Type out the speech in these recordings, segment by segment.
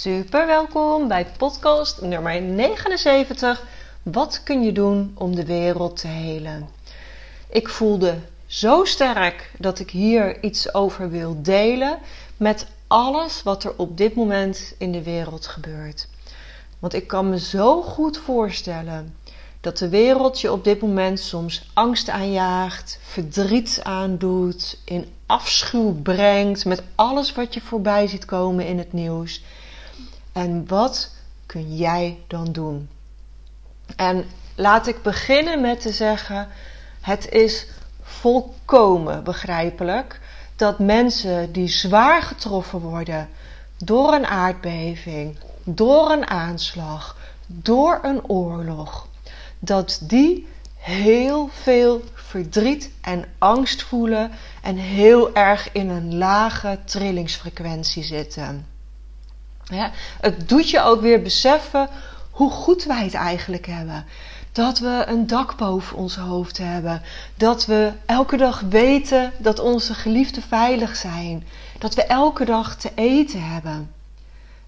Super welkom bij podcast nummer 79. Wat kun je doen om de wereld te helen? Ik voelde zo sterk dat ik hier iets over wil delen met alles wat er op dit moment in de wereld gebeurt. Want ik kan me zo goed voorstellen dat de wereld je op dit moment soms angst aanjaagt, verdriet aandoet, in afschuw brengt met alles wat je voorbij ziet komen in het nieuws. En wat kun jij dan doen? En laat ik beginnen met te zeggen: het is volkomen begrijpelijk dat mensen die zwaar getroffen worden door een aardbeving, door een aanslag, door een oorlog, dat die heel veel verdriet en angst voelen en heel erg in een lage trillingsfrequentie zitten. Het doet je ook weer beseffen hoe goed wij het eigenlijk hebben. Dat we een dak boven ons hoofd hebben. Dat we elke dag weten dat onze geliefden veilig zijn. Dat we elke dag te eten hebben.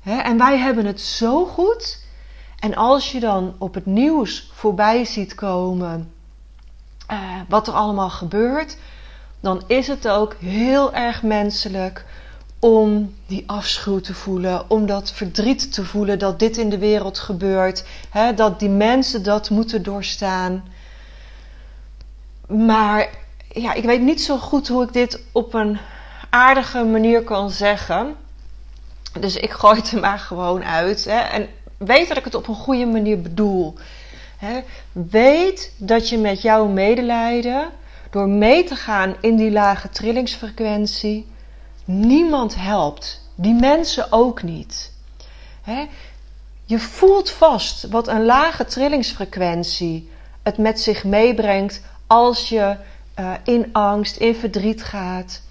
En wij hebben het zo goed. En als je dan op het nieuws voorbij ziet komen uh, wat er allemaal gebeurt, dan is het ook heel erg menselijk om die afschuw te voelen, om dat verdriet te voelen dat dit in de wereld gebeurt, hè, dat die mensen dat moeten doorstaan. Maar ja, ik weet niet zo goed hoe ik dit op een aardige manier kan zeggen. Dus ik gooi het er maar gewoon uit. Hè, en weet dat ik het op een goede manier bedoel. Weet dat je met jouw medelijden, door mee te gaan in die lage trillingsfrequentie, niemand helpt. Die mensen ook niet. Je voelt vast wat een lage trillingsfrequentie het met zich meebrengt als je uh, in angst, in verdriet gaat.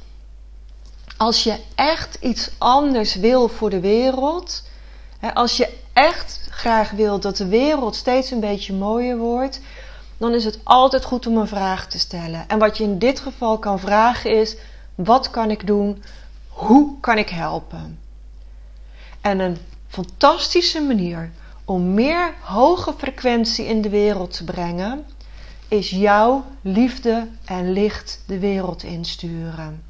Als je echt iets anders wil voor de wereld, als je echt graag wil dat de wereld steeds een beetje mooier wordt, dan is het altijd goed om een vraag te stellen. En wat je in dit geval kan vragen is: wat kan ik doen hoe kan ik helpen? En een fantastische manier om meer hoge frequentie in de wereld te brengen, is jouw liefde en licht de wereld insturen.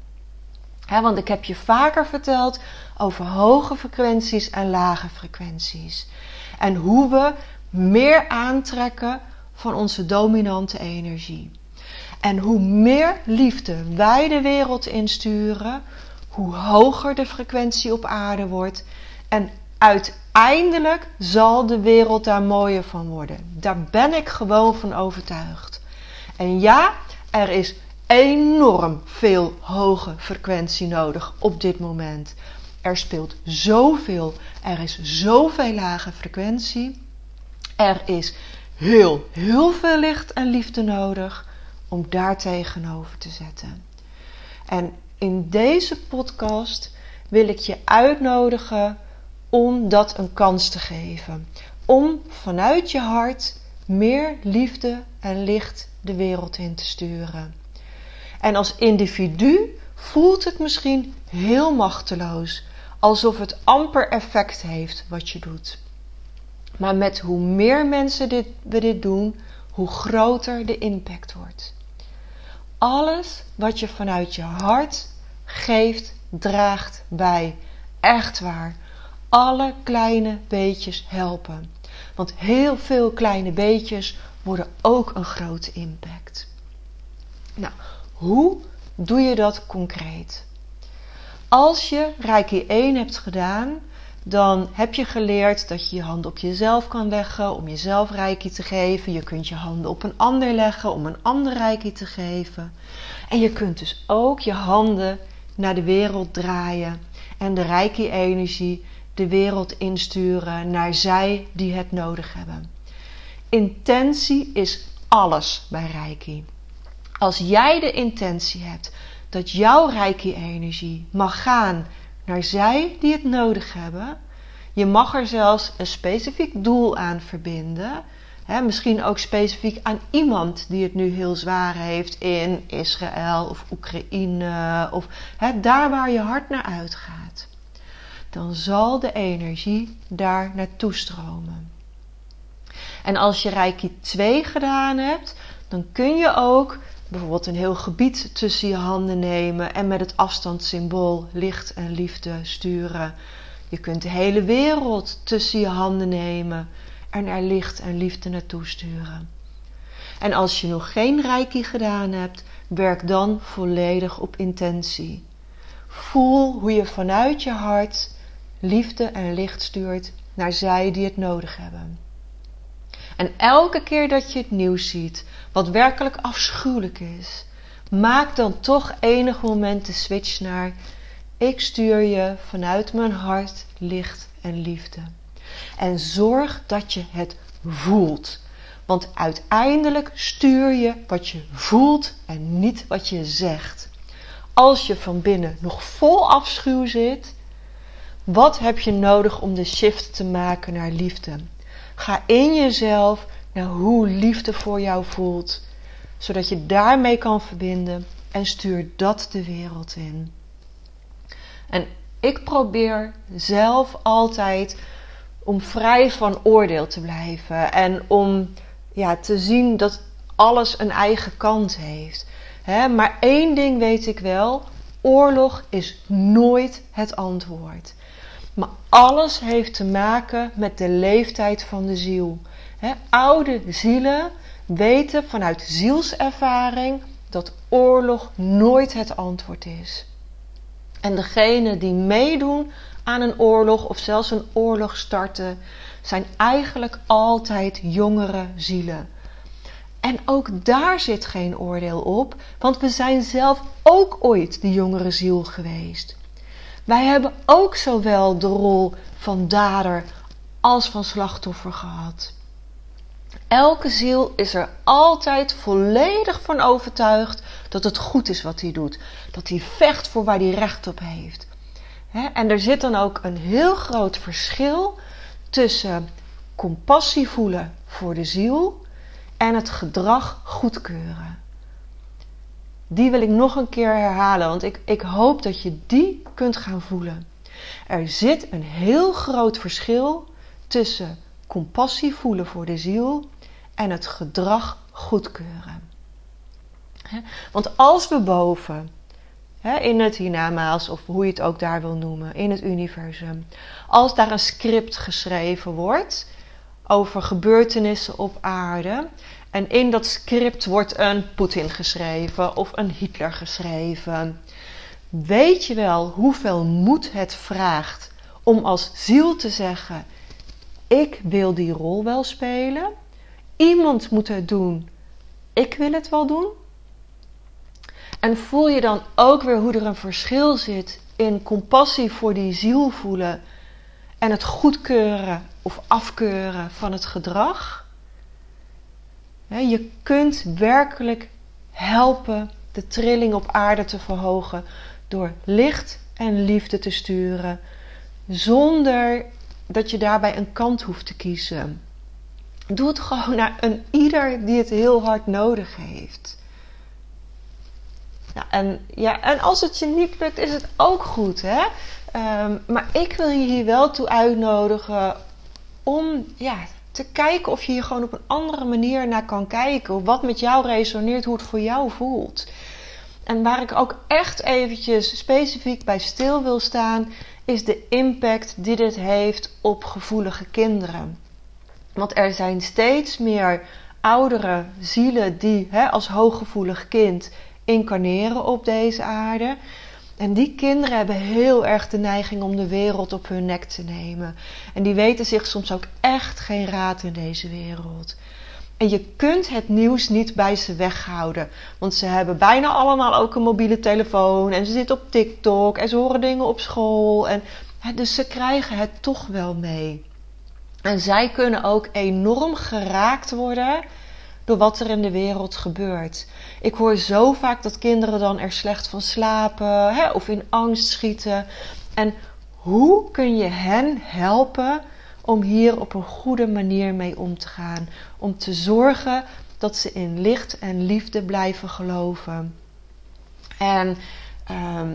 want ik heb je vaker verteld over hoge frequenties en lage frequenties. En hoe we meer aantrekken van onze dominante energie. En hoe meer liefde wij de wereld insturen, hoe hoger de frequentie op aarde wordt. En uiteindelijk zal de wereld daar mooier van worden. Daar ben ik gewoon van overtuigd. En ja, er is enorm veel hoge frequentie nodig op dit moment. Er speelt zoveel, er is zoveel lage frequentie. Er is heel, heel veel licht en liefde nodig om daar tegenover te zetten. En in deze podcast wil ik je uitnodigen om dat een kans te geven. Om vanuit je hart meer liefde en licht de wereld in te sturen. En als individu voelt het misschien heel machteloos, alsof het amper effect heeft wat je doet. Maar met hoe meer mensen dit, we dit doen, hoe groter de impact wordt. Alles wat je vanuit je hart geeft, draagt bij. Echt waar. Alle kleine beetjes helpen. Want heel veel kleine beetjes worden ook een grote impact. Nou, hoe doe je dat concreet? Als je Reiki 1 hebt gedaan, dan heb je geleerd dat je je hand op jezelf kan leggen om jezelf reiki te geven. Je kunt je handen op een ander leggen om een ander reiki te geven. En je kunt dus ook je handen naar de wereld draaien en de reiki-energie de wereld insturen naar zij die het nodig hebben. Intentie is alles bij reiki. Als jij de intentie hebt dat jouw reiki-energie mag gaan naar zij die het nodig hebben. Je mag er zelfs een specifiek doel aan verbinden. Misschien ook specifiek aan iemand die het nu heel zwaar heeft in Israël of Oekraïne of daar waar je hart naar uitgaat. Dan zal de energie daar naartoe stromen. En als je Reiki 2 gedaan hebt, dan kun je ook bijvoorbeeld een heel gebied tussen je handen nemen en met het afstandssymbool licht en liefde sturen. Je kunt de hele wereld tussen je handen nemen en er licht en liefde naartoe sturen. En als je nog geen reiki gedaan hebt, werk dan volledig op intentie. Voel hoe je vanuit je hart liefde en licht stuurt naar zij die het nodig hebben. En elke keer dat je het nieuws ziet, wat werkelijk afschuwelijk is, maak dan toch enig moment de switch naar: ik stuur je vanuit mijn hart licht en liefde. En zorg dat je het voelt. Want uiteindelijk stuur je wat je voelt en niet wat je zegt. Als je van binnen nog vol afschuw zit, wat heb je nodig om de shift te maken naar liefde? Ga in jezelf naar hoe liefde voor jou voelt, zodat je daarmee kan verbinden en stuur dat de wereld in. En ik probeer zelf altijd om vrij van oordeel te blijven en om ja, te zien dat alles een eigen kant heeft. maar één ding weet ik wel: oorlog is nooit het antwoord. Maar alles heeft te maken met de leeftijd van de ziel. oude zielen weten vanuit zielservaring dat oorlog nooit het antwoord is. En degenen die meedoen aan een oorlog of zelfs een oorlog starten, zijn eigenlijk altijd jongere zielen. En ook daar zit geen oordeel op, want we zijn zelf ook ooit de jongere ziel geweest. Wij hebben ook zowel de rol van dader als van slachtoffer gehad. Elke ziel is er altijd volledig van overtuigd dat het goed is wat hij doet. Dat hij vecht voor waar hij recht op heeft. En er zit dan ook een heel groot verschil tussen compassie voelen voor de ziel en het gedrag goedkeuren. Die wil ik nog een keer herhalen, want ik, ik hoop dat je die kunt gaan voelen. Er zit een heel groot verschil tussen compassie voelen voor de ziel en het gedrag goedkeuren. Want als we boven, in het hiernamaals of hoe je het ook daar wil noemen, in het universum, als daar een script geschreven wordt over gebeurtenissen op aarde, en in dat script wordt een Poetin geschreven of een Hitler geschreven. Weet je wel hoeveel moed het vraagt om als ziel te zeggen: Ik wil die rol wel spelen. Iemand moet het doen. Ik wil het wel doen. En voel je dan ook weer hoe er een verschil zit in compassie voor die ziel voelen en het goedkeuren of afkeuren van het gedrag? Je kunt werkelijk helpen de trilling op aarde te verhogen door licht en liefde te sturen, zonder dat je daarbij een kant hoeft te kiezen. Doe het gewoon naar een ieder die het heel hard nodig heeft. Ja, en, ja, en als het je niet lukt, is het ook goed. Hè? Ehm, maar ik wil je hier wel toe uitnodigen om ja, te kijken of je hier gewoon op een andere manier naar kan kijken. Wat met jou resoneert, hoe het voor jou voelt. En waar ik ook echt eventjes specifiek bij stil wil staan, is de impact die dit heeft op gevoelige kinderen. Want er zijn steeds meer oudere zielen die hè, als hooggevoelig kind incarneren op deze aarde. En die kinderen hebben heel erg de neiging om de wereld op hun nek te nemen. En die weten zich soms ook echt geen raad in deze wereld. En je kunt het nieuws niet bij ze weghouden. Want ze hebben bijna allemaal ook een mobiele telefoon. En ze zitten op TikTok. En ze horen dingen op school. En, dus ze krijgen het toch wel mee. En zij kunnen ook enorm geraakt worden wat er in de wereld gebeurt. Ik hoor zo vaak dat kinderen dan er slecht van slapen hè, of in angst schieten. En hoe kun je hen helpen om hier op een goede manier mee om te gaan? Om te zorgen dat ze in licht en liefde blijven geloven. En ehm,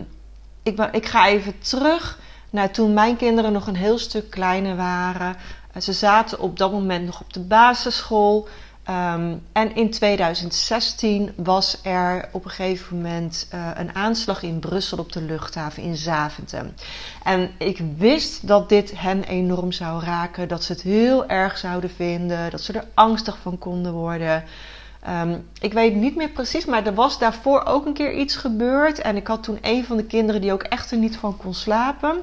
ik, ik ga even terug naar toen mijn kinderen nog een heel stuk kleiner waren. Ze zaten op dat moment nog op de basisschool. Um, en in 2016 was er op een gegeven moment uh, een aanslag in Brussel op de luchthaven in Zaventem. En ik wist dat dit hen enorm zou raken, dat ze het heel erg zouden vinden, dat ze er angstig van konden worden. Um, ik weet niet meer precies, maar er was daarvoor ook een keer iets gebeurd. En ik had toen een van de kinderen die ook echt er niet van kon slapen.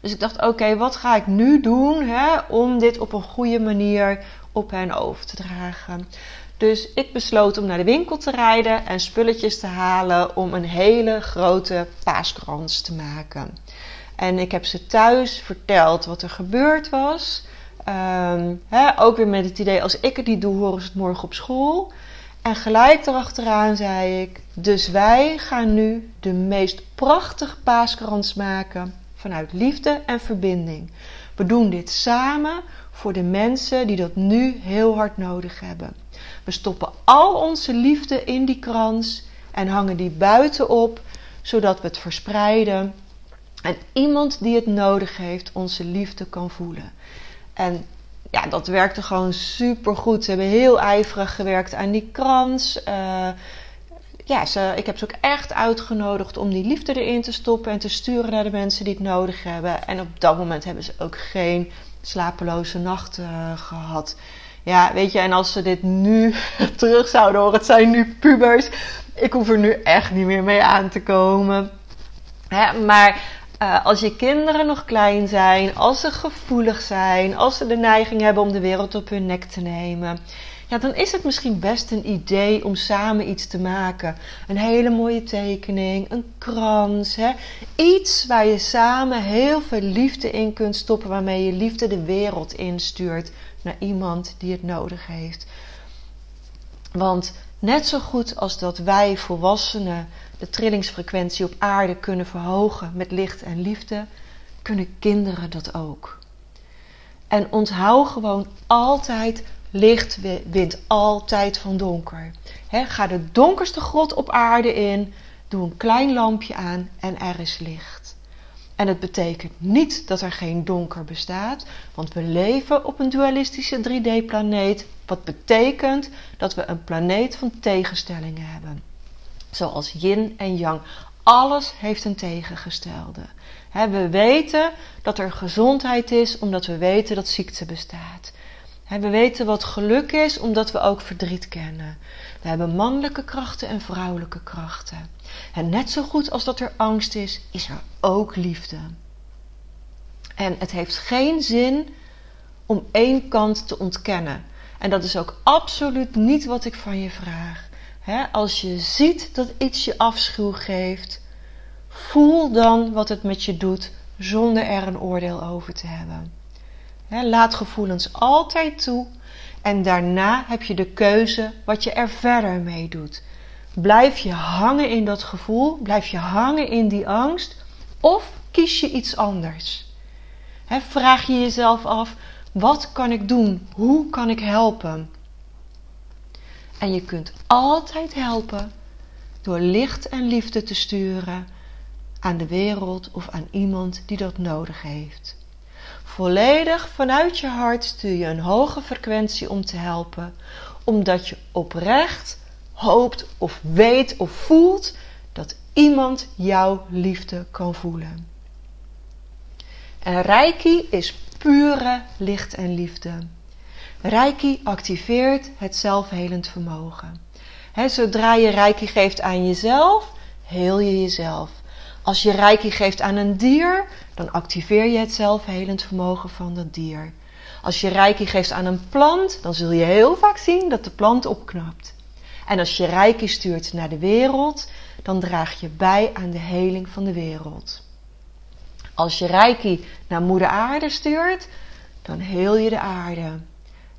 Dus ik dacht, oké, wat ga ik nu doen hè, om dit op een goede manier op hen over te dragen. Dus ik besloot om naar de winkel te rijden en spulletjes te halen om een hele grote paaskrans te maken. En ik heb ze thuis verteld wat er gebeurd was. Um, ook weer met het idee, als ik het niet doe, horen ze het morgen op school. En gelijk erachteraan zei ik, dus wij gaan nu de meest prachtige paaskrans maken vanuit liefde en verbinding. We doen dit samen voor de mensen die dat nu heel hard nodig hebben. We stoppen al onze liefde in die krans en hangen die buiten op, zodat we het verspreiden en iemand die het nodig heeft onze liefde kan voelen. En ja, dat werkte gewoon super goed. Ze hebben heel ijverig gewerkt aan die krans. Uh, ja, ze, ik heb ze ook echt uitgenodigd om die liefde erin te stoppen en te sturen naar de mensen die het nodig hebben. En op dat moment hebben ze ook geen slapeloze nachten uh, gehad. Ja, weet je, en als ze dit nu terug zouden horen, het zijn nu pubers. Ik hoef er nu echt niet meer mee aan te komen. Hè, maar uh, als je kinderen nog klein zijn, als ze gevoelig zijn, als ze de neiging hebben om de wereld op hun nek te nemen ja, dan is het misschien best een idee om samen iets te maken. Een hele mooie tekening, een krans, hè? iets waar je samen heel veel liefde in kunt stoppen, waarmee je liefde de wereld instuurt naar iemand die het nodig heeft. Want net zo goed als dat wij volwassenen de trillingsfrequentie op aarde kunnen verhogen met licht en liefde, kunnen kinderen dat ook. En onthoud gewoon altijd Licht wint altijd van donker. ga de donkerste grot op aarde in, doe een klein lampje aan en er is licht. En het betekent niet dat er geen donker bestaat, want we leven op een dualistische 3D-planeet, wat betekent dat we een planeet van tegenstellingen hebben. Zoals yin en yang. Alles heeft een tegengestelde. we weten dat er gezondheid is omdat we weten dat ziekte bestaat. We weten wat geluk is omdat we ook verdriet kennen. We hebben mannelijke krachten en vrouwelijke krachten. En net zo goed als dat er angst is, is er ook liefde. En het heeft geen zin om één kant te ontkennen. En dat is ook absoluut niet wat ik van je vraag. als je ziet dat iets je afschuw geeft, voel dan wat het met je doet zonder er een oordeel over te hebben laat gevoelens altijd toe en daarna heb je de keuze wat je er verder mee doet. Blijf je hangen in dat gevoel, blijf je hangen in die angst of kies je iets anders? vraag je jezelf af, wat kan ik doen? Hoe kan ik helpen? En je kunt altijd helpen door licht en liefde te sturen aan de wereld of aan iemand die dat nodig heeft. Volledig vanuit je hart stuur je een hoge frequentie om te helpen, omdat je oprecht hoopt of weet of voelt dat iemand jouw liefde kan voelen. En Reiki is pure licht en liefde. Reiki activeert het zelfhelend vermogen. zodra je Reiki geeft aan jezelf, heel je jezelf. Als je reiki geeft aan een dier, dan activeer je het zelfhelend vermogen van dat dier. Als je reiki geeft aan een plant, dan zul je heel vaak zien dat de plant opknapt. En als je reiki stuurt naar de wereld, dan draag je bij aan de heling van de wereld. Als je reiki naar moeder aarde stuurt, dan heel je de aarde.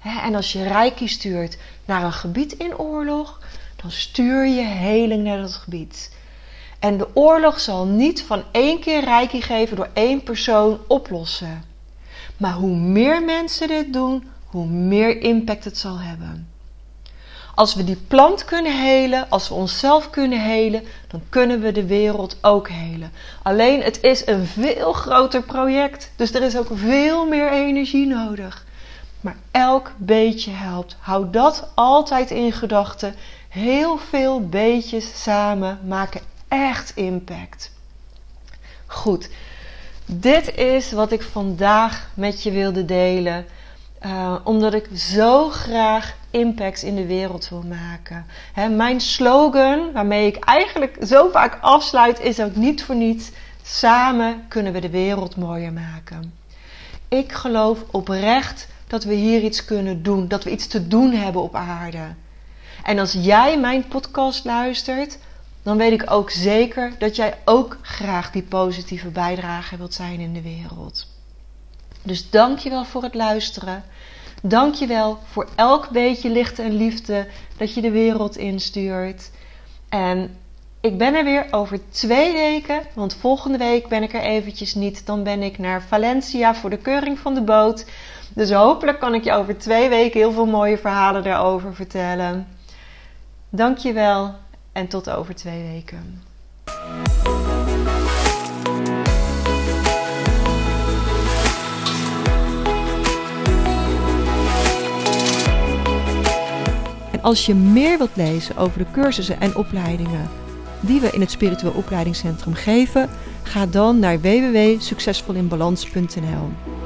En als je reiki stuurt naar een gebied in oorlog, dan stuur je heling naar dat gebied. En de oorlog zal niet van één keer reiki geven door één persoon oplossen. Maar hoe meer mensen dit doen, hoe meer impact het zal hebben. Als we die plant kunnen helen, als we onszelf kunnen helen, dan kunnen we de wereld ook helen. Alleen het is een veel groter project, dus er is ook veel meer energie nodig. Maar elk beetje helpt. Hou dat altijd in gedachten. Heel veel beetjes samen maken echt impact. Goed, dit is wat ik vandaag met je wilde delen. Uh, omdat ik zo graag impact in de wereld wil maken. mijn slogan, waarmee ik eigenlijk zo vaak afsluit, is ook niet voor niets. Samen kunnen we de wereld mooier maken. Ik geloof oprecht dat we hier iets kunnen doen, dat we iets te doen hebben op aarde. En als jij mijn podcast luistert, dan weet ik ook zeker dat jij ook graag die positieve bijdrage wilt zijn in de wereld. Dus dank je wel voor het luisteren. Dank je wel voor elk beetje licht en liefde dat je de wereld instuurt. En ik ben er weer over twee weken, want volgende week ben ik er eventjes niet. Dan ben ik naar Valencia voor de keuring van de boot. Dus hopelijk kan ik je over twee weken heel veel mooie verhalen daarover vertellen. Dank je wel en tot over twee weken. En als je meer wilt lezen over de cursussen en opleidingen die we in het Spiritueel Opleidingscentrum geven, ga dan naar www.succesvolinbalans.nl.